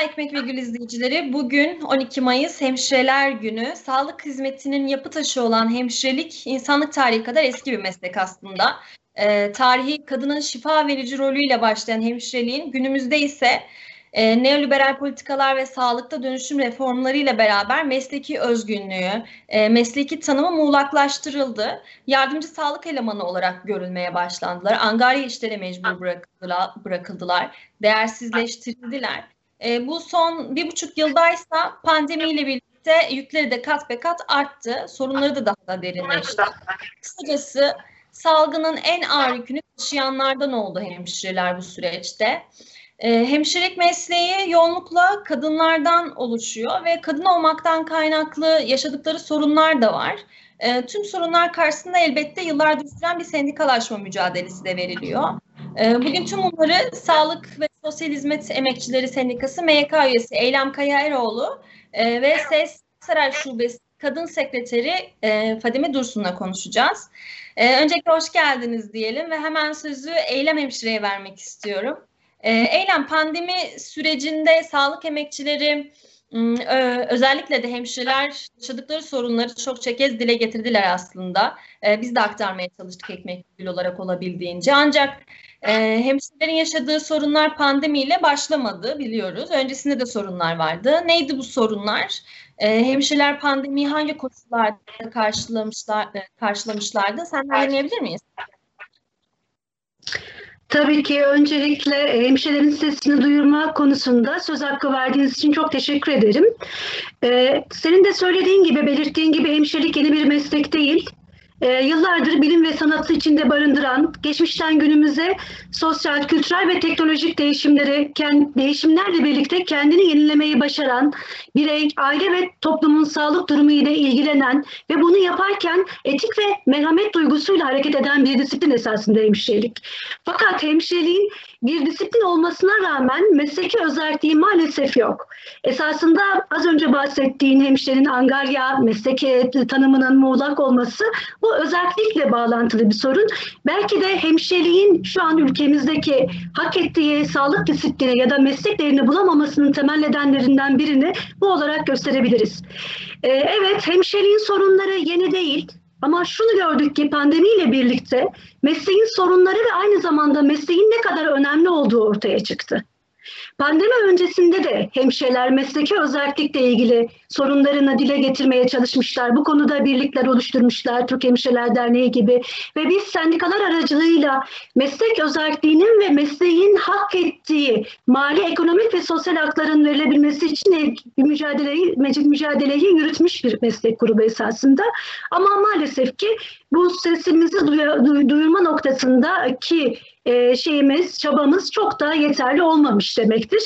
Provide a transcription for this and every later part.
Merhaba Ekmek ve Gül izleyicileri. Bugün 12 Mayıs Hemşireler Günü. Sağlık hizmetinin yapı taşı olan hemşirelik insanlık tarihi kadar eski bir meslek aslında. Ee, tarihi kadının şifa verici rolüyle başlayan hemşireliğin günümüzde ise e, neoliberal politikalar ve sağlıkta dönüşüm reformlarıyla beraber mesleki özgünlüğü, e, mesleki tanımı muğlaklaştırıldı. Yardımcı sağlık elemanı olarak görülmeye başlandılar. Angarya işlere mecbur bırakıldılar, bırakıldılar değersizleştirildiler. E, bu son bir buçuk yıldaysa pandemiyle birlikte yükleri de kat be kat arttı. Sorunları da daha da derinleşti. Kısacası salgının en ağır yükünü taşıyanlardan oldu hemşireler bu süreçte. E, hemşirelik mesleği yoğunlukla kadınlardan oluşuyor ve kadın olmaktan kaynaklı yaşadıkları sorunlar da var. E, tüm sorunlar karşısında elbette yıllardır süren bir sendikalaşma mücadelesi de veriliyor. E, bugün tüm bunları Sağlık ve Sosyal Hizmet Emekçileri Sendikası MYK üyesi Eylem Kaya Eroğlu e, ve SES Saray Şubesi Kadın Sekreteri e, Fadime Dursun'la konuşacağız. E, öncelikle hoş geldiniz diyelim ve hemen sözü Eylem Hemşire'ye vermek istiyorum. E, Eylem, pandemi sürecinde sağlık emekçileri özellikle de hemşireler yaşadıkları sorunları çok kez dile getirdiler aslında. E, biz de aktarmaya çalıştık ekmek gül olarak olabildiğince. Ancak e, hemşirelerin yaşadığı sorunlar pandemiyle başlamadı biliyoruz. Öncesinde de sorunlar vardı. Neydi bu sorunlar? E, hemşireler pandemiyi hangi koşullarda karşılamışlar, e, karşılamışlardı? Senden dinleyebilir miyiz? Tabii ki öncelikle hemşirelerin sesini duyurma konusunda söz hakkı verdiğiniz için çok teşekkür ederim. Ee, senin de söylediğin gibi, belirttiğin gibi hemşirelik yeni bir meslek değil e, yıllardır bilim ve sanatı içinde barındıran, geçmişten günümüze sosyal, kültürel ve teknolojik değişimleri, kend, değişimlerle birlikte kendini yenilemeyi başaran, birey, aile ve toplumun sağlık durumu ile ilgilenen ve bunu yaparken etik ve merhamet duygusuyla hareket eden bir disiplin esasında hemşirelik. Fakat hemşireliğin bir disiplin olmasına rağmen mesleki özelliği maalesef yok. Esasında az önce bahsettiğin hemşirenin angarya mesleki tanımının muğlak olması bu özellikle bağlantılı bir sorun. Belki de hemşireliğin şu an ülkemizdeki hak ettiği sağlık disiplini ya da mesleklerini bulamamasının temel nedenlerinden birini bu olarak gösterebiliriz. Ee, evet hemşireliğin sorunları yeni değil. Ama şunu gördük ki pandemiyle birlikte mesleğin sorunları ve aynı zamanda mesleğin ne kadar önemli olduğu ortaya çıktı. Pandemi öncesinde de hemşireler mesleki özellikle ilgili sorunlarını dile getirmeye çalışmışlar. Bu konuda birlikler oluşturmuşlar, Türk Hemşireler Derneği gibi ve biz sendikalar aracılığıyla meslek özelliğinin ve mesleğin hak ettiği mali, ekonomik ve sosyal hakların verilebilmesi için mücadeleyi, mücadeleyi yürütmüş bir meslek grubu esasında. Ama maalesef ki bu sesimizi duyurma noktasında ki e, şeyimiz, çabamız çok da yeterli olmamış demektir.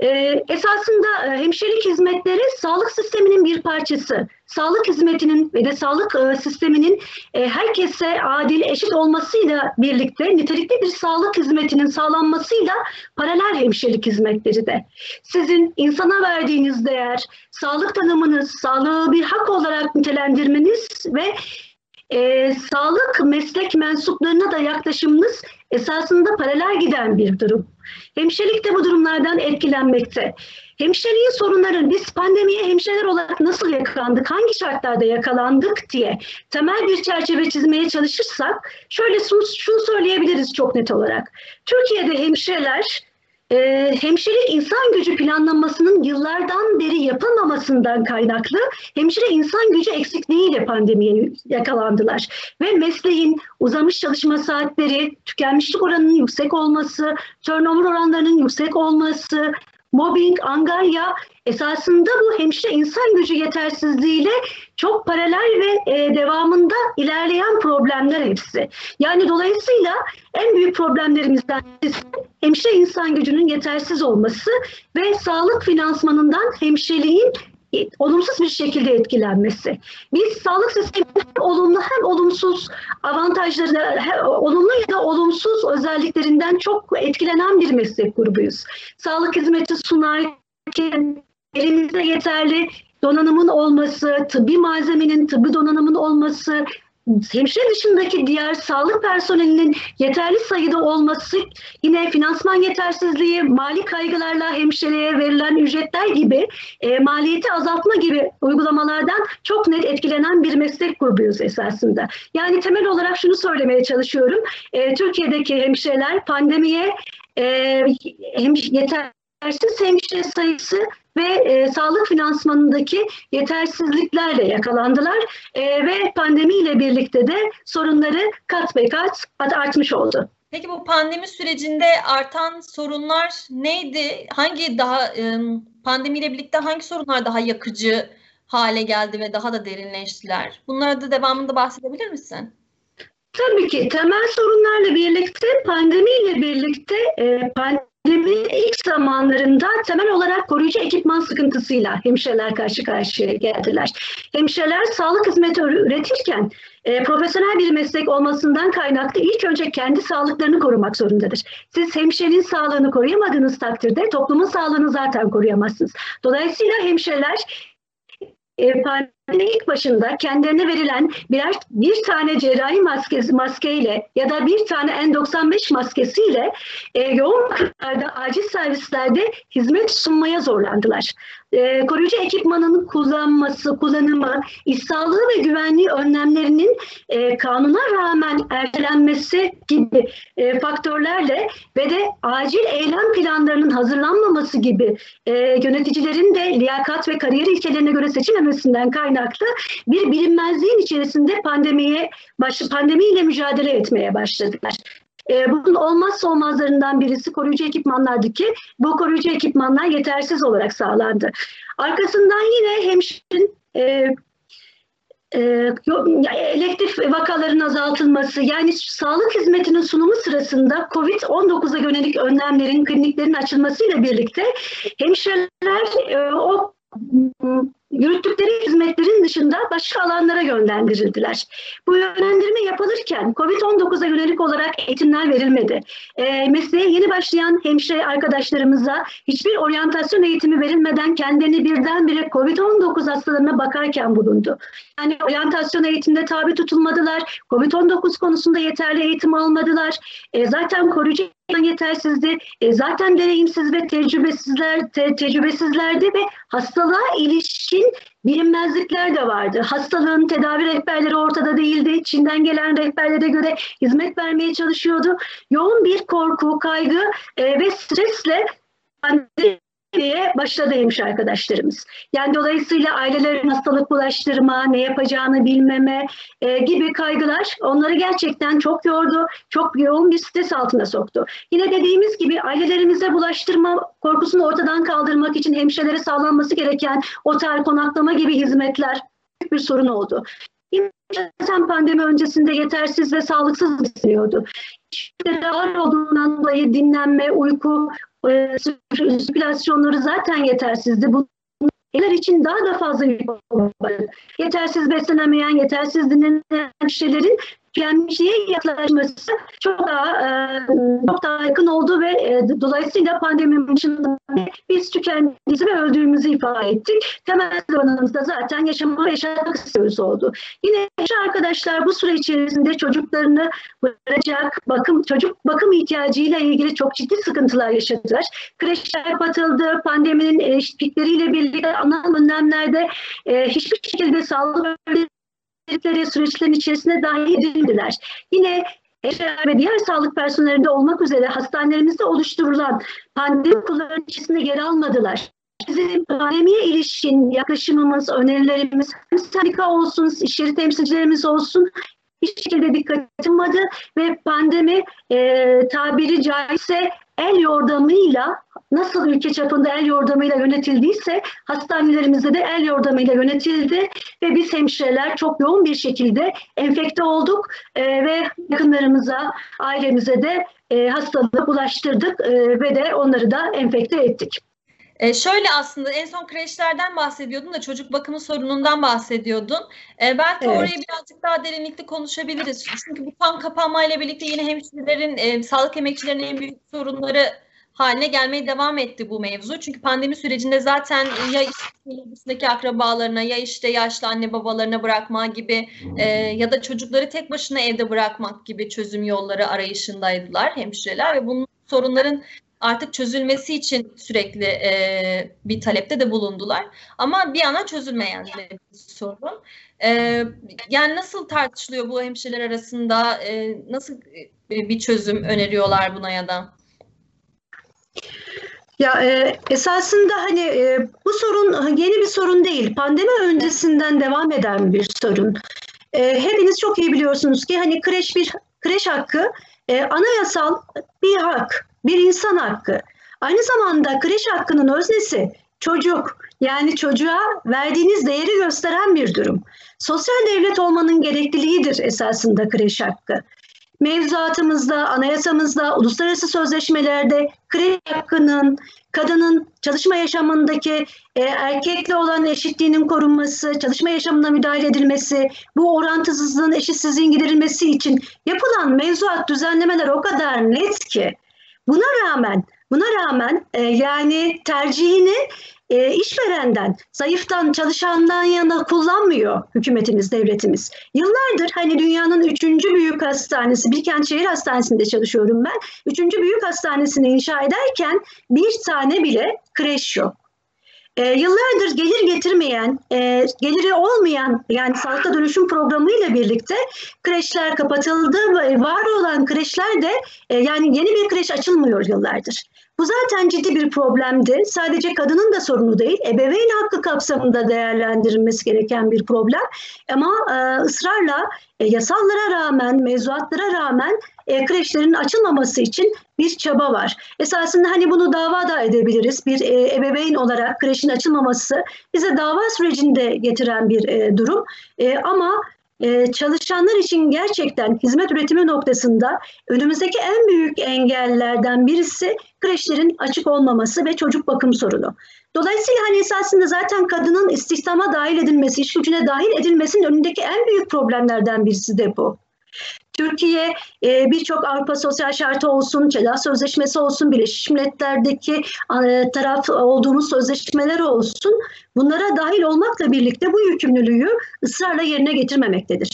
E, esasında e, hemşirelik hizmetleri sağlık sisteminin bir parçası. Sağlık hizmetinin ve de sağlık sisteminin herkese adil, eşit olmasıyla birlikte nitelikli bir sağlık hizmetinin sağlanmasıyla paralel hemşirelik hizmetleri de. Sizin insana verdiğiniz değer, sağlık tanımınız, sağlığı bir hak olarak nitelendirmeniz ve e, sağlık meslek mensuplarına da yaklaşımınız esasında paralel giden bir durum. Hemşirelik de bu durumlardan etkilenmekte. Hemşireliğin sorunları biz pandemiye hemşireler olarak nasıl yakalandık, hangi şartlarda yakalandık diye temel bir çerçeve çizmeye çalışırsak şöyle şunu söyleyebiliriz çok net olarak. Türkiye'de hemşireler e, hemşirelik insan gücü planlanmasının yıllardan beri yapılmamasından kaynaklı hemşire insan gücü eksikliğiyle pandemiye yakalandılar. Ve mesleğin uzamış çalışma saatleri, tükenmişlik oranının yüksek olması, turnover oranlarının yüksek olması, mobbing, angarya esasında bu hemşire insan gücü yetersizliğiyle çok paralel ve e, devamında ilerleyen problemler hepsi. Yani dolayısıyla en büyük problemlerimizden birisi hemşire insan gücünün yetersiz olması ve sağlık finansmanından hemşireliğin olumsuz bir şekilde etkilenmesi. Biz sağlık sisteminin hem olumlu hem olumsuz avantajları, hem olumlu ya da olumsuz özelliklerinden çok etkilenen bir meslek grubuyuz. Sağlık hizmeti sunarken elimizde yeterli donanımın olması, tıbbi malzemenin, tıbbi donanımın olması, hemşire dışındaki diğer sağlık personelinin yeterli sayıda olması yine finansman yetersizliği, mali kaygılarla hemşireye verilen ücretler gibi e, maliyeti azaltma gibi uygulamalardan çok net etkilenen bir meslek grubuyuz esasında. Yani temel olarak şunu söylemeye çalışıyorum. E, Türkiye'deki hemşireler pandemiye e, yetersiz hemşire sayısı ve e, sağlık finansmanındaki yetersizliklerle yakalandılar e, ve pandemiyle birlikte de sorunları kat be kat artmış oldu. Peki bu pandemi sürecinde artan sorunlar neydi? Hangi daha e, pandemiyle birlikte hangi sorunlar daha yakıcı hale geldi ve daha da derinleştiler? Bunlara da devamında bahsedebilir misin? Tabii ki temel sorunlarla birlikte pandemiyle birlikte e, pandemi Pandeminin ilk zamanlarında temel olarak koruyucu ekipman sıkıntısıyla hemşireler karşı karşıya geldiler. Hemşireler sağlık hizmeti üretirken e, profesyonel bir meslek olmasından kaynaklı ilk önce kendi sağlıklarını korumak zorundadır. Siz hemşirenin sağlığını koruyamadığınız takdirde toplumun sağlığını zaten koruyamazsınız. Dolayısıyla hemşireler e, pandemi ilk başında? Kendilerine verilen birer bir tane cerrahi maskesi maskeyle ya da bir tane N95 maskesiyle e, yoğun bakımlarda acil servislerde hizmet sunmaya zorlandılar e, koruyucu ekipmanın kullanması, kullanımı, iş sağlığı ve güvenliği önlemlerinin e, kanuna rağmen ertelenmesi gibi e, faktörlerle ve de acil eylem planlarının hazırlanmaması gibi e, yöneticilerin de liyakat ve kariyer ilkelerine göre seçilmemesinden kaynaklı bir bilinmezliğin içerisinde pandemiye baş, pandemiyle mücadele etmeye başladılar. E, bunun olmazsa olmazlarından birisi koruyucu ekipmanlardı ki bu koruyucu ekipmanlar yetersiz olarak sağlandı. Arkasından yine hemşirenin e, e, elektif vakaların azaltılması yani sağlık hizmetinin sunumu sırasında COVID-19'a yönelik önlemlerin, kliniklerin açılmasıyla birlikte hemşireler e, o yürüttükleri hizmetlerin dışında başka alanlara yönlendirildiler. Bu yönlendirme yapılırken COVID-19'a yönelik olarak eğitimler verilmedi. E, mesleğe yeni başlayan hemşire arkadaşlarımıza hiçbir oryantasyon eğitimi verilmeden kendilerini birdenbire COVID-19 hastalarına bakarken bulundu. Yani oryantasyon eğitimde tabi tutulmadılar. COVID-19 konusunda yeterli eğitim almadılar. E, zaten koruyucu yetersizdi. E, zaten deneyimsiz ve tecrübesizler te, tecrübesizlerdi ve hastalığa ilişkin bilinmezlikler de vardı. Hastalığın tedavi rehberleri ortada değildi. Çin'den gelen rehberlere göre hizmet vermeye çalışıyordu. Yoğun bir korku, kaygı e, ve stresle diye başladı hemşire arkadaşlarımız. Yani dolayısıyla ailelerin hastalık bulaştırma, ne yapacağını bilmeme e, gibi kaygılar onları gerçekten çok yordu, çok yoğun bir stres altına soktu. Yine dediğimiz gibi ailelerimize bulaştırma korkusunu ortadan kaldırmak için hemşirelere sağlanması gereken otel, konaklama gibi hizmetler bir sorun oldu. Zaten pandemi öncesinde yetersiz ve sağlıksız besleniyordu. Ağır olduğundan dolayı dinlenme, uyku, e, sirkülasyonları zaten yetersizdi. Bunlar için daha da fazla yük Yetersiz beslenemeyen, yetersiz dinlenen kişilerin tükenmişliğe yaklaşması çok daha e, çok daha yakın oldu ve e, dolayısıyla pandemi başında biz tükendiğimizi ve öldüğümüzü ifade ettik. Temel sloganımız da zaten yaşamak ve yaşamak istiyoruz oldu. Yine şu arkadaşlar bu süre içerisinde çocuklarını bırakacak bakım çocuk bakım ihtiyacıyla ilgili çok ciddi sıkıntılar yaşadılar. Kreşler kapatıldı. Pandeminin e, pikleriyle birlikte ana önlemlerde e, hiçbir şekilde sağlık dedikleri süreçlerin içerisine dahil edildiler. Yine eşler ve diğer sağlık personelinde olmak üzere hastanelerimizde oluşturulan pandemi okulların içerisinde yer almadılar. Bizim pandemiye ilişkin yaklaşımımız, önerilerimiz, hem sendika olsun, iş yeri temsilcilerimiz olsun hiçbir şekilde dikkat edilmedi ve pandemi e, tabiri caizse el yordamıyla nasıl ülke çapında el yordamıyla yönetildiyse hastanelerimizde de el yordamıyla yönetildi ve biz hemşireler çok yoğun bir şekilde enfekte olduk e, ve yakınlarımıza, ailemize de e, hastalığı bulaştırdık e, ve de onları da enfekte ettik. E, şöyle aslında en son kreşlerden bahsediyordun da çocuk bakımı sorunundan bahsediyordun. E, belki evet. orayı birazcık daha derinlikli konuşabiliriz. Çünkü bu tam kapanmayla birlikte yine hemşirelerin, e, sağlık emekçilerinin en büyük sorunları haline gelmeye devam etti bu mevzu. Çünkü pandemi sürecinde zaten ya işte akrabalarına ya işte yaşlı anne babalarına bırakma gibi e, ya da çocukları tek başına evde bırakmak gibi çözüm yolları arayışındaydılar hemşireler ve bunun sorunların artık çözülmesi için sürekli e, bir talepte de bulundular. Ama bir ana çözülmeyen bir sorun. E, yani nasıl tartışılıyor bu hemşireler arasında? E, nasıl bir çözüm öneriyorlar buna ya da? Ya e, esasında hani e, bu sorun yeni bir sorun değil. Pandemi öncesinden devam eden bir sorun. E, hepiniz çok iyi biliyorsunuz ki hani kreş bir kreş hakkı e, anayasal bir hak, bir insan hakkı. Aynı zamanda kreş hakkının öznesi çocuk. Yani çocuğa verdiğiniz değeri gösteren bir durum. Sosyal devlet olmanın gerekliliğidir esasında kreş hakkı mevzuatımızda, anayasamızda, uluslararası sözleşmelerde kredi hakkının, kadının çalışma yaşamındaki e, erkekle olan eşitliğinin korunması, çalışma yaşamına müdahale edilmesi, bu orantısızlığın, eşitsizliğin giderilmesi için yapılan mevzuat düzenlemeler o kadar net ki buna rağmen buna rağmen e, yani tercihini e, işverenden, zayıftan, çalışandan yana kullanmıyor hükümetimiz, devletimiz. Yıllardır hani dünyanın üçüncü büyük hastanesi, Bilkent Şehir Hastanesi'nde çalışıyorum ben. Üçüncü büyük hastanesini inşa ederken bir tane bile kreş yok. E, yıllardır gelir getirmeyen, e, geliri olmayan yani sağlıkta dönüşüm programı ile birlikte kreşler kapatıldı var olan kreşler de e, yani yeni bir kreş açılmıyor yıllardır. Bu zaten ciddi bir problemdi. Sadece kadının da sorunu değil, ebeveyn hakkı kapsamında değerlendirilmesi gereken bir problem. Ama e, ısrarla e, yasallara rağmen, mevzuatlara rağmen e, kreşlerin açılmaması için bir çaba var. Esasında hani bunu dava da edebiliriz. Bir e, ebeveyn olarak kreşin açılmaması bize dava sürecinde getiren bir e, durum. E, ama ee, çalışanlar için gerçekten hizmet üretimi noktasında önümüzdeki en büyük engellerden birisi kreşlerin açık olmaması ve çocuk bakım sorunu. Dolayısıyla hani esasında zaten kadının istihdama dahil edilmesi, iş gücüne dahil edilmesinin önündeki en büyük problemlerden birisi de bu. Türkiye e, birçok Avrupa Sosyal Şartı olsun, CEDA Sözleşmesi olsun, Birleşmiş Milletler'deki e, taraf olduğumuz sözleşmeler olsun bunlara dahil olmakla birlikte bu yükümlülüğü ısrarla yerine getirmemektedir.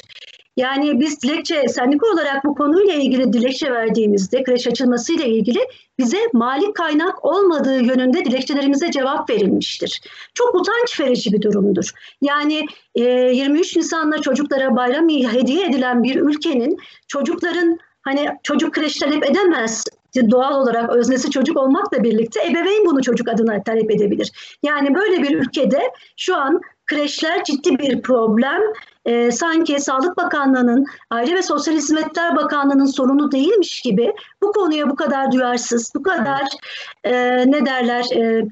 Yani biz dilekçe sendika olarak bu konuyla ilgili dilekçe verdiğimizde kreş açılmasıyla ilgili bize mali kaynak olmadığı yönünde dilekçelerimize cevap verilmiştir. Çok utanç verici bir durumdur. Yani e, 23 Nisan'da çocuklara bayram hediye edilen bir ülkenin çocukların hani çocuk kreş talep edemez doğal olarak öznesi çocuk olmakla birlikte ebeveyn bunu çocuk adına talep edebilir. Yani böyle bir ülkede şu an kreşler ciddi bir problem. E, sanki Sağlık Bakanlığı'nın, Aile ve Sosyal Hizmetler Bakanlığı'nın sorunu değilmiş gibi bu konuya bu kadar duyarsız, bu kadar e, ne derler... E,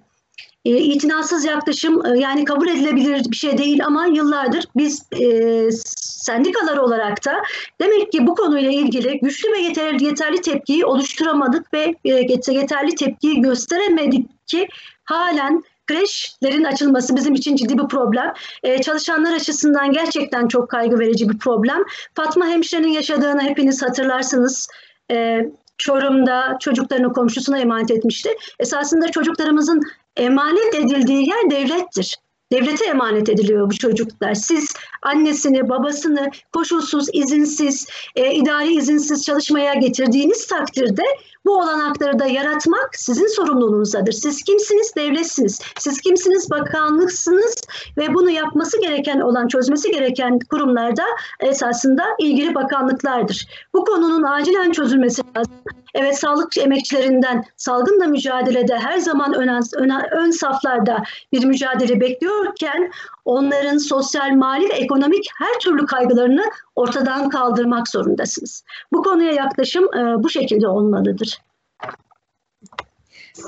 e, itinasız yaklaşım e, yani kabul edilebilir bir şey değil ama yıllardır biz e, sendikalar olarak da demek ki bu konuyla ilgili güçlü ve yeterli, yeterli tepkiyi oluşturamadık ve e, yeterli tepkiyi gösteremedik ki halen kreşlerin açılması bizim için ciddi bir problem. Ee, çalışanlar açısından gerçekten çok kaygı verici bir problem. Fatma hemşirenin yaşadığını hepiniz hatırlarsınız. Ee, Çorum'da çocuklarını komşusuna emanet etmişti. Esasında çocuklarımızın emanet edildiği yer devlettir. Devlete emanet ediliyor bu çocuklar. Siz annesini, babasını koşulsuz, izinsiz, e, idari izinsiz çalışmaya getirdiğiniz takdirde bu olanakları da yaratmak sizin sorumluluğunuzdadır. Siz kimsiniz? Devletsiniz. Siz kimsiniz? Bakanlıksınız ve bunu yapması gereken olan, çözmesi gereken kurumlarda esasında ilgili bakanlıklardır. Bu konunun acilen çözülmesi lazım. Evet sağlık emekçilerinden salgınla mücadelede her zaman ön, ön, ön saflarda bir mücadele bekliyorken onların sosyal, mali ve ekonomik her türlü kaygılarını ortadan kaldırmak zorundasınız. Bu konuya yaklaşım e, bu şekilde olmalıdır.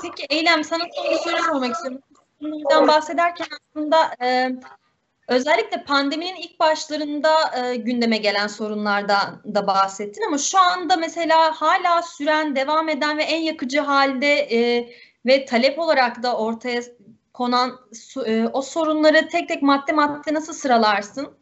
Peki Eylem sana son bir soru sormak istiyorum. Bundan bahsederken aslında e, özellikle pandeminin ilk başlarında e, gündeme gelen sorunlardan da bahsettin ama şu anda mesela hala süren, devam eden ve en yakıcı halde e, ve talep olarak da ortaya konan e, o sorunları tek tek madde madde nasıl sıralarsın?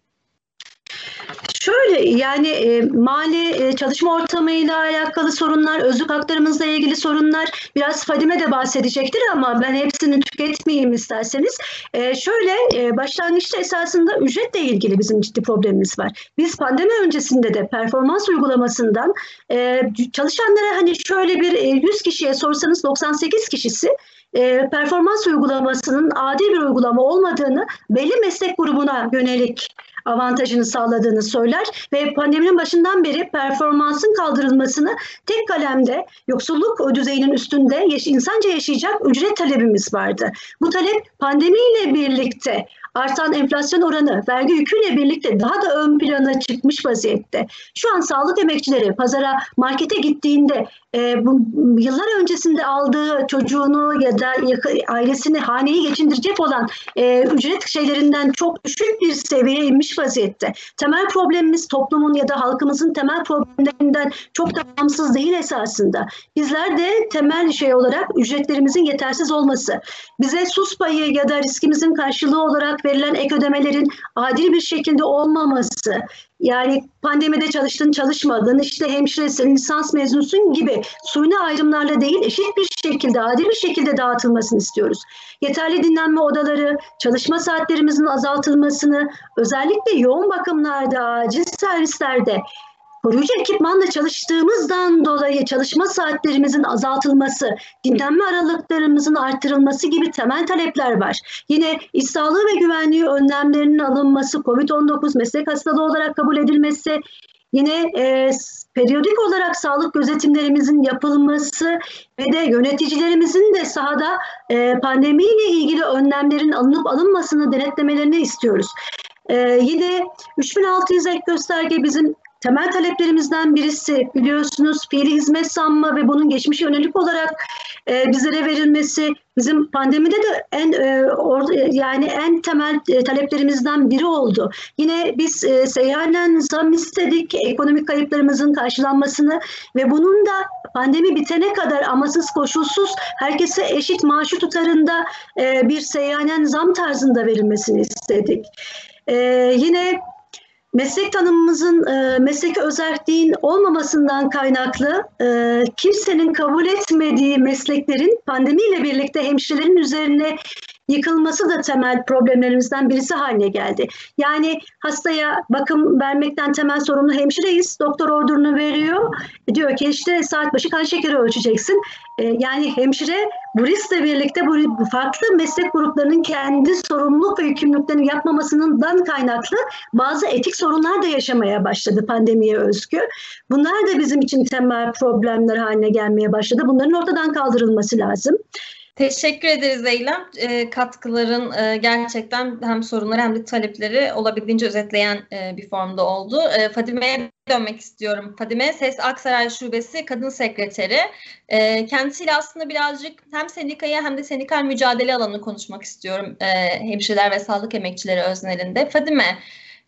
Şöyle yani e, mali e, çalışma ortamıyla alakalı sorunlar, özlük haklarımızla ilgili sorunlar biraz Fadime de bahsedecektir ama ben hepsini tüketmeyeyim isterseniz. E, şöyle e, başlangıçta esasında ücretle ilgili bizim ciddi problemimiz var. Biz pandemi öncesinde de performans uygulamasından e, çalışanlara hani şöyle bir e, 100 kişiye sorsanız 98 kişisi e, performans uygulamasının adil bir uygulama olmadığını belli meslek grubuna yönelik avantajını sağladığını söyler ve pandeminin başından beri performansın kaldırılmasını tek kalemde yoksulluk düzeyinin üstünde insanca yaşayacak ücret talebimiz vardı. Bu talep pandemiyle birlikte artan enflasyon oranı vergi yüküyle birlikte daha da ön plana çıkmış vaziyette. Şu an sağlık emekçileri pazara markete gittiğinde e, bu, yıllar öncesinde aldığı çocuğunu ya da ailesini haneyi geçindirecek olan e, ücret şeylerinden çok düşük bir seviyeye inmiş vaziyette. Temel problemimiz toplumun ya da halkımızın temel problemlerinden çok da bağımsız değil esasında. Bizler de temel şey olarak ücretlerimizin yetersiz olması, bize sus payı ya da riskimizin karşılığı olarak verilen ek ödemelerin adil bir şekilde olmaması, yani pandemide çalıştın çalışmadın, işte hemşiresin, lisans mezunusun gibi suyuna ayrımlarla değil eşit bir şekilde, adil bir şekilde dağıtılmasını istiyoruz. Yeterli dinlenme odaları, çalışma saatlerimizin azaltılmasını, özellikle yoğun bakımlarda, acil servislerde koruyucu ekipmanla çalıştığımızdan dolayı çalışma saatlerimizin azaltılması, dinlenme aralıklarımızın artırılması gibi temel talepler var. Yine iş sağlığı ve güvenliği önlemlerinin alınması, COVID-19 meslek hastalığı olarak kabul edilmesi, Yine e, periyodik olarak sağlık gözetimlerimizin yapılması ve de yöneticilerimizin de sahada e, pandemiyle ilgili önlemlerin alınıp alınmasını denetlemelerini istiyoruz. Ee, yine 3600 ek gösterge bizim temel taleplerimizden birisi biliyorsunuz fiili hizmet sanma ve bunun geçmişe yönelik olarak e, bizlere verilmesi bizim pandemide de en e, or, yani en temel e, taleplerimizden biri oldu. Yine biz e, seyyanen zam istedik ekonomik kayıplarımızın karşılanmasını ve bunun da pandemi bitene kadar amasız koşulsuz herkese eşit maaşı tutarında e, bir seyyanen zam tarzında verilmesini istedik. E, yine meslek tanımımızın e, mesleki özelliğin olmamasından kaynaklı e, kimsenin kabul etmediği mesleklerin pandemiyle birlikte hemşirelerin üzerine yıkılması da temel problemlerimizden birisi haline geldi. Yani hastaya bakım vermekten temel sorumlu hemşireyiz. Doktor ordurunu veriyor. Diyor ki işte saat başı kan şekeri ölçeceksin. Ee, yani hemşire bu riskle birlikte bu farklı meslek gruplarının kendi sorumluluk ve yükümlülüklerini yapmamasından kaynaklı bazı etik sorunlar da yaşamaya başladı pandemiye özgü. Bunlar da bizim için temel problemler haline gelmeye başladı. Bunların ortadan kaldırılması lazım. Teşekkür ederiz Eylem. E, katkıların e, gerçekten hem sorunları hem de talepleri olabildiğince özetleyen e, bir formda oldu. E, Fadime'ye dönmek istiyorum. Fadime Ses Aksaray Şubesi Kadın Sekreteri. E, kendisiyle aslında birazcık hem sendikaya hem de sendikal mücadele alanını konuşmak istiyorum. E, hemşireler ve sağlık emekçileri öznelinde. Fadime,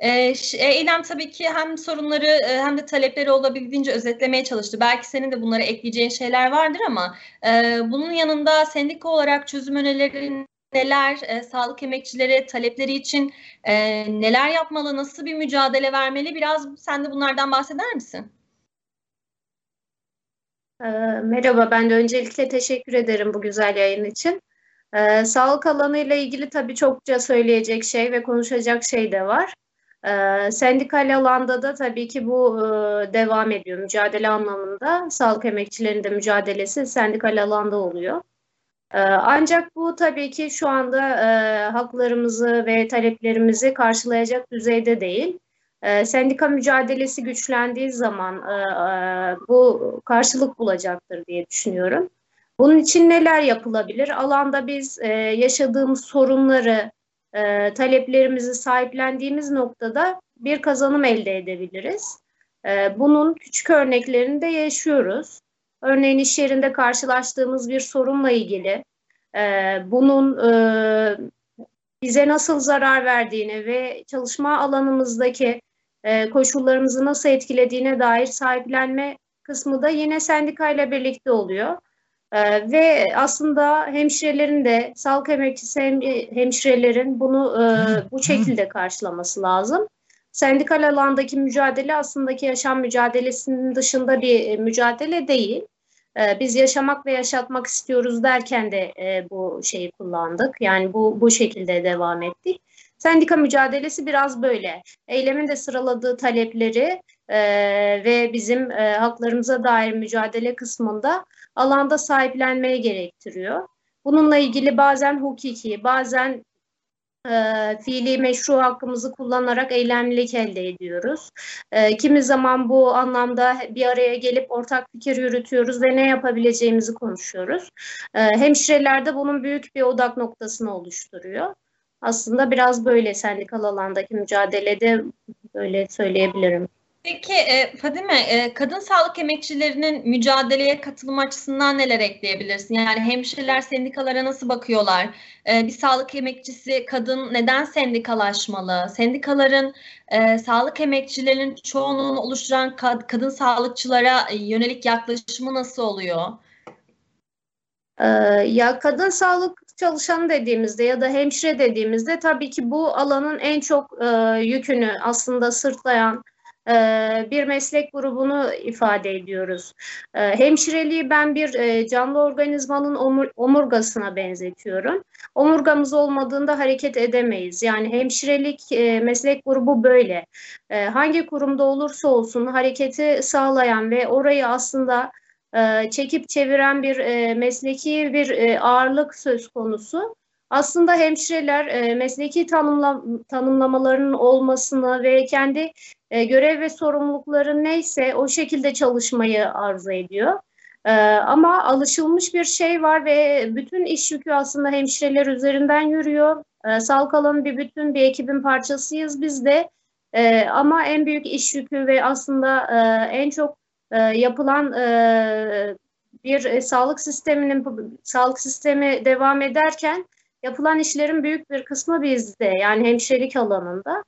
e, Eylem tabii ki hem sorunları e, hem de talepleri olabildiğince özetlemeye çalıştı. Belki senin de bunlara ekleyeceğin şeyler vardır ama e, bunun yanında sendika olarak çözüm önerilerin neler, e, sağlık emekçileri talepleri için e, neler yapmalı, nasıl bir mücadele vermeli? Biraz sen de bunlardan bahseder misin? Merhaba, ben de öncelikle teşekkür ederim bu güzel yayın için. Ee, sağlık alanıyla ilgili tabii çokça söyleyecek şey ve konuşacak şey de var. E, sendikal alanda da tabii ki bu e, devam ediyor. Mücadele anlamında sağlık emekçilerinin de mücadelesi sendikal alanda oluyor. E, ancak bu tabii ki şu anda e, haklarımızı ve taleplerimizi karşılayacak düzeyde değil. E, sendika mücadelesi güçlendiği zaman e, e, bu karşılık bulacaktır diye düşünüyorum. Bunun için neler yapılabilir? Alanda biz e, yaşadığımız sorunları e, taleplerimizi sahiplendiğimiz noktada bir kazanım elde edebiliriz. E, bunun küçük örneklerini de yaşıyoruz. Örneğin iş yerinde karşılaştığımız bir sorunla ilgili e, bunun e, bize nasıl zarar verdiğini ve çalışma alanımızdaki e, koşullarımızı nasıl etkilediğine dair sahiplenme kısmı da yine sendikayla birlikte oluyor. Ee, ve aslında hemşirelerin de sağlık emekçisi hem, hemşirelerin bunu e, bu şekilde karşılaması lazım. sendikal alandaki mücadele aslında yaşam mücadelesinin dışında bir e, mücadele değil. E, biz yaşamak ve yaşatmak istiyoruz derken de e, bu şeyi kullandık. Yani bu bu şekilde devam ettik. Sendika mücadelesi biraz böyle. Eylemin de sıraladığı talepleri e, ve bizim e, haklarımıza dair mücadele kısmında alanda sahiplenmeye gerektiriyor. Bununla ilgili bazen hukuki, bazen e, fiili meşru hakkımızı kullanarak eylemlilik elde ediyoruz. E, kimi zaman bu anlamda bir araya gelip ortak fikir yürütüyoruz ve ne yapabileceğimizi konuşuyoruz. E, hemşirelerde bunun büyük bir odak noktasını oluşturuyor. Aslında biraz böyle sendikal alandaki mücadelede böyle söyleyebilirim. Peki e, Fadime, e, kadın sağlık emekçilerinin mücadeleye katılım açısından neler ekleyebilirsin? Yani hemşireler sendikalara nasıl bakıyorlar? E, bir sağlık emekçisi kadın neden sendikalaşmalı? Sendikaların e, sağlık emekçilerinin çoğunluğunu oluşturan kad- kadın sağlıkçılara yönelik yaklaşımı nasıl oluyor? Ee, ya kadın sağlık çalışanı dediğimizde ya da hemşire dediğimizde tabii ki bu alanın en çok e, yükünü aslında sırtlayan e, bir meslek grubunu ifade ediyoruz. E, hemşireliği ben bir e, canlı organizmanın omur, omurgasına benzetiyorum. Omurgamız olmadığında hareket edemeyiz. Yani hemşirelik e, meslek grubu böyle. E, hangi kurumda olursa olsun hareketi sağlayan ve orayı aslında e, çekip çeviren bir mesleki bir ağırlık söz konusu. Aslında hemşireler mesleki tanımla, tanımlamalarının olmasını ve kendi e, görev ve sorumlulukları neyse o şekilde çalışmayı arzu ediyor. E, ama alışılmış bir şey var ve bütün iş yükü aslında hemşireler üzerinden yürüyor. E, sağlık alanı bir bütün bir ekibin parçasıyız biz de. E, ama en büyük iş yükü ve aslında en çok yapılan bir sağlık sisteminin sağlık sistemi devam ederken yapılan işlerin büyük bir kısmı bizde yani hemşirelik alanında.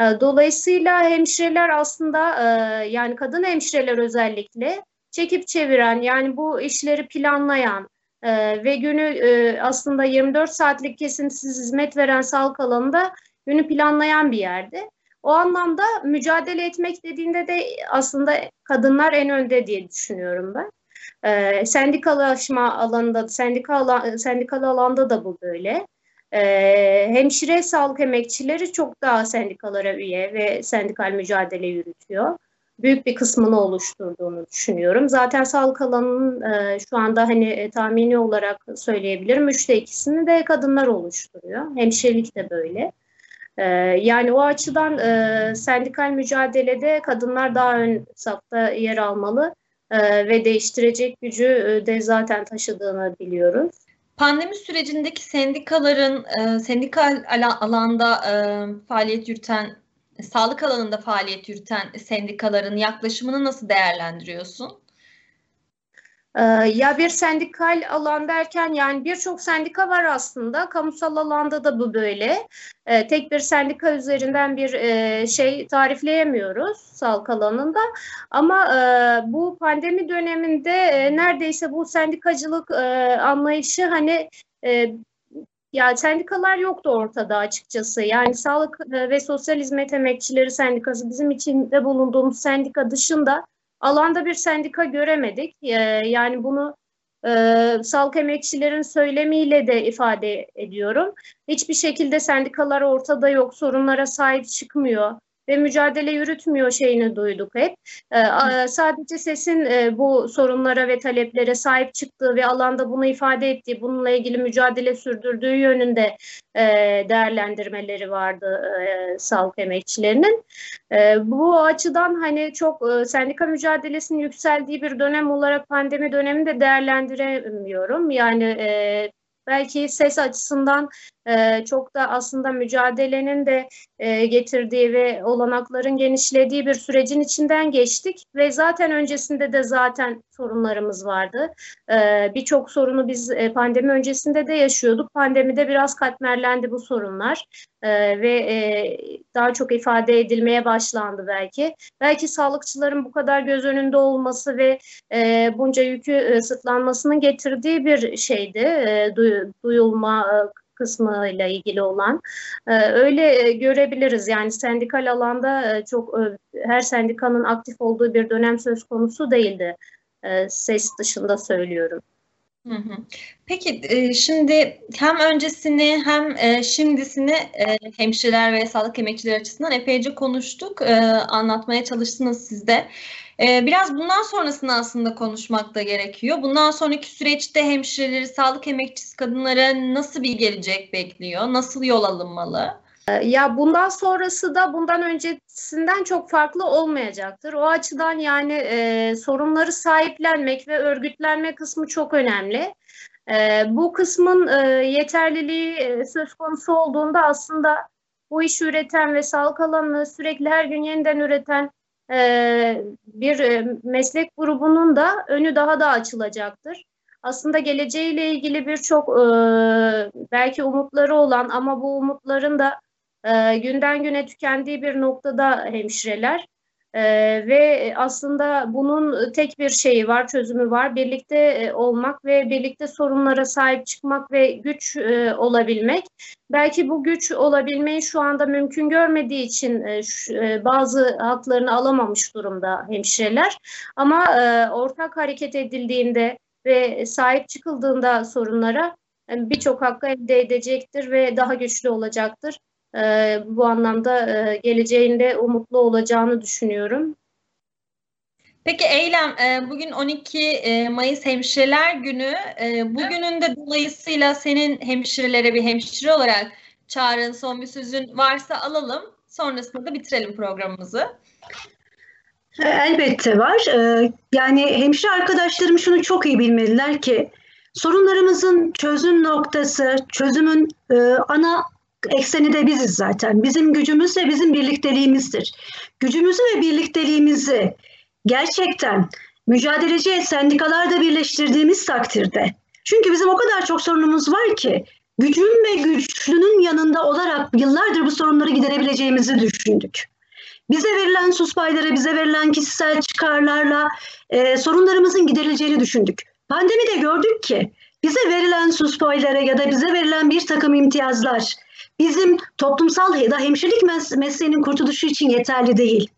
E, dolayısıyla hemşireler aslında e, yani kadın hemşireler özellikle çekip çeviren yani bu işleri planlayan e, ve günü e, aslında 24 saatlik kesintisiz hizmet veren sağlık alanında günü planlayan bir yerde. O anlamda mücadele etmek dediğinde de aslında kadınlar en önde diye düşünüyorum ben. Ee, sendikalaşma alanında, sendikal, alan, sendikal alanda da bu böyle. Ee, hemşire sağlık emekçileri çok daha sendikalara üye ve sendikal mücadele yürütüyor. Büyük bir kısmını oluşturduğunu düşünüyorum. Zaten sağlık alanının e, şu anda hani e, tahmini olarak söyleyebilirim. Üçte ikisini de kadınlar oluşturuyor. Hemşirelik de böyle. Ee, yani o açıdan e, sendikal mücadelede kadınlar daha ön safta yer almalı e, ve değiştirecek gücü e, de zaten taşıdığını biliyoruz. Pandemi sürecindeki sendikaların e, sendikal alanda e, faaliyet yürüten, sağlık alanında faaliyet yürüten sendikaların yaklaşımını nasıl değerlendiriyorsun? Ee, ya bir sendikal alan derken yani birçok sendika var aslında. Kamusal alanda da bu böyle. Ee, tek bir sendika üzerinden bir e, şey tarifleyemiyoruz sağlık alanında. Ama e, bu pandemi döneminde e, neredeyse bu sendikacılık anlayışı hani ya sendikalar yoktu ortada açıkçası. Yani Sağlık ve Sosyal Hizmet Emekçileri Sendikası bizim içinde bulunduğumuz sendika dışında alanda bir sendika göremedik. E, yani bunu e, sağlık emekçilerin söylemiyle de ifade ediyorum. Hiçbir şekilde sendikalar ortada yok, sorunlara sahip çıkmıyor ve mücadele yürütmüyor şeyini duyduk hep. Ee, sadece sesin e, bu sorunlara ve taleplere sahip çıktığı ve alanda bunu ifade ettiği, bununla ilgili mücadele sürdürdüğü yönünde e, değerlendirmeleri vardı e, sağlık emekçilerinin. E, bu açıdan hani çok e, sendika mücadelesinin yükseldiği bir dönem olarak pandemi dönemini de değerlendiremiyorum. Yani e, belki ses açısından e, çok da aslında mücadelenin de e, getirdiği ve olanakların genişlediği bir sürecin içinden geçtik ve zaten öncesinde de zaten sorunlarımız vardı. E, Birçok sorunu biz e, pandemi öncesinde de yaşıyorduk. Pandemide biraz katmerlendi bu sorunlar e, ve e, daha çok ifade edilmeye başlandı belki. Belki sağlıkçıların bu kadar göz önünde olması ve e, bunca yükü e, sırtlanmasının getirdiği bir şeydi, e, duyulma kısmıyla ilgili olan öyle görebiliriz. Yani sendikal alanda çok her sendikanın aktif olduğu bir dönem söz konusu değildi. Ses dışında söylüyorum. Peki e, şimdi hem öncesini hem e, şimdisini e, hemşireler ve sağlık emekçileri açısından epeyce konuştuk. Anlatmaya çalıştınız siz de. Biraz bundan sonrasını aslında konuşmak da gerekiyor. Bundan sonraki süreçte hemşireleri, sağlık emekçisi kadınlara nasıl bir gelecek bekliyor? Nasıl yol alınmalı? Ya bundan sonrası da bundan öncesinden çok farklı olmayacaktır. O açıdan yani e, sorunları sahiplenmek ve örgütlenme kısmı çok önemli. E, bu kısmın e, yeterliliği e, söz konusu olduğunda aslında bu işi üreten ve sağlık alanını sürekli her gün yeniden üreten e, bir e, meslek grubunun da önü daha da açılacaktır. Aslında geleceğiyle ilgili birçok e, belki umutları olan ama bu umutların da günden güne tükendiği bir noktada hemşireler. E, ve aslında bunun tek bir şeyi var, çözümü var. Birlikte e, olmak ve birlikte sorunlara sahip çıkmak ve güç e, olabilmek. Belki bu güç olabilmeyi şu anda mümkün görmediği için e, şu, e, bazı haklarını alamamış durumda hemşireler. Ama e, ortak hareket edildiğinde ve sahip çıkıldığında sorunlara e, birçok hakkı elde edecektir ve daha güçlü olacaktır e, bu anlamda e, geleceğinde umutlu olacağını düşünüyorum. Peki Eylem, e, bugün 12 e, Mayıs Hemşireler Günü. E, bugünün de dolayısıyla senin hemşirelere bir hemşire olarak çağrın, son bir sözün varsa alalım. Sonrasında da bitirelim programımızı. Elbette var. Yani hemşire arkadaşlarım şunu çok iyi bilmeliler ki sorunlarımızın çözüm noktası, çözümün ana ekseni de biziz zaten. Bizim gücümüz ve bizim birlikteliğimizdir. Gücümüzü ve birlikteliğimizi gerçekten mücadeleci sendikalarda birleştirdiğimiz takdirde çünkü bizim o kadar çok sorunumuz var ki gücün ve güçlünün yanında olarak yıllardır bu sorunları giderebileceğimizi düşündük. Bize verilen sus payları, bize verilen kişisel çıkarlarla e, sorunlarımızın giderileceğini düşündük. Pandemide gördük ki bize verilen sus paylara ya da bize verilen bir takım imtiyazlar bizim toplumsal ya da hemşirelik mes mesleğinin kurtuluşu için yeterli değil.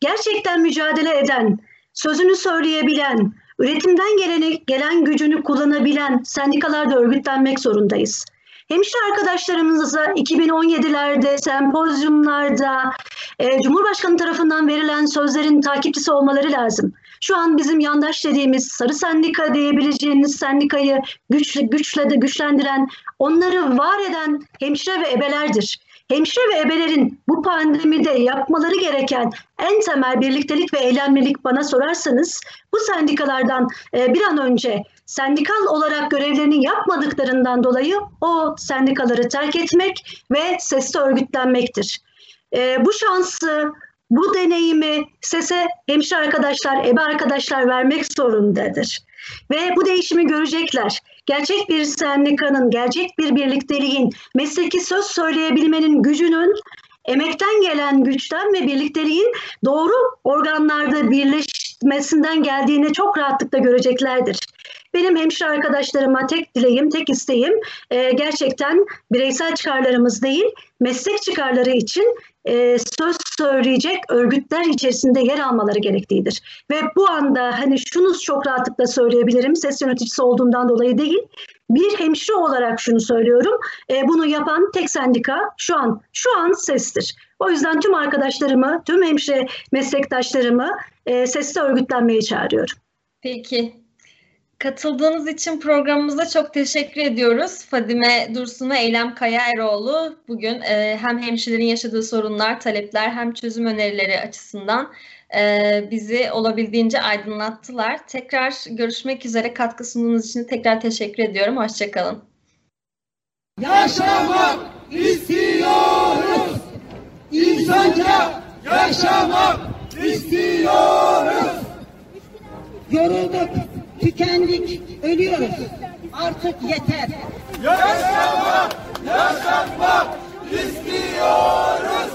Gerçekten mücadele eden, sözünü söyleyebilen, üretimden geleni, gelen gücünü kullanabilen sendikalarda örgütlenmek zorundayız. Hemşire arkadaşlarımıza 2017'lerde, sempozyumlarda e, Cumhurbaşkanı tarafından verilen sözlerin takipçisi olmaları lazım. Şu an bizim yandaş dediğimiz sarı sendika diyebileceğiniz sendikayı güçle, güçle de güçlendiren, onları var eden hemşire ve ebelerdir. Hemşire ve ebelerin bu pandemide yapmaları gereken en temel birliktelik ve eylemlilik bana sorarsanız bu sendikalardan e, bir an önce sendikal olarak görevlerini yapmadıklarından dolayı o sendikaları terk etmek ve sesli örgütlenmektir. E, bu şansı bu deneyimi sese hemşire arkadaşlar, ebe arkadaşlar vermek zorundadır. Ve bu değişimi görecekler. Gerçek bir sendikanın, gerçek bir birlikteliğin, mesleki söz söyleyebilmenin gücünün emekten gelen güçten ve birlikteliğin doğru organlarda birleşmesinden geldiğini çok rahatlıkla göreceklerdir. Benim hemşire arkadaşlarıma tek dileğim, tek isteğim e, gerçekten bireysel çıkarlarımız değil, meslek çıkarları için e, söz söyleyecek örgütler içerisinde yer almaları gerektiğidir. Ve bu anda hani şunu çok rahatlıkla söyleyebilirim, ses yöneticisi olduğumdan dolayı değil, bir hemşire olarak şunu söylüyorum, e, bunu yapan tek sendika şu an şu an SES'tir. O yüzden tüm arkadaşlarımı, tüm hemşire meslektaşlarımı e, sesle örgütlenmeye çağırıyorum. Peki, Katıldığınız için programımıza çok teşekkür ediyoruz. Fadime Dursun ve Eylem Kaya Eroğlu bugün e, hem hemşirelerin yaşadığı sorunlar, talepler hem çözüm önerileri açısından e, bizi olabildiğince aydınlattılar. Tekrar görüşmek üzere katkı sunduğunuz için tekrar teşekkür ediyorum. Hoşçakalın. Yaşamak istiyoruz. İnsanca yaşamak istiyoruz. Yorulduk tükendik, ölüyoruz. Artık yeter. Yaşamak, yaşatmak istiyoruz.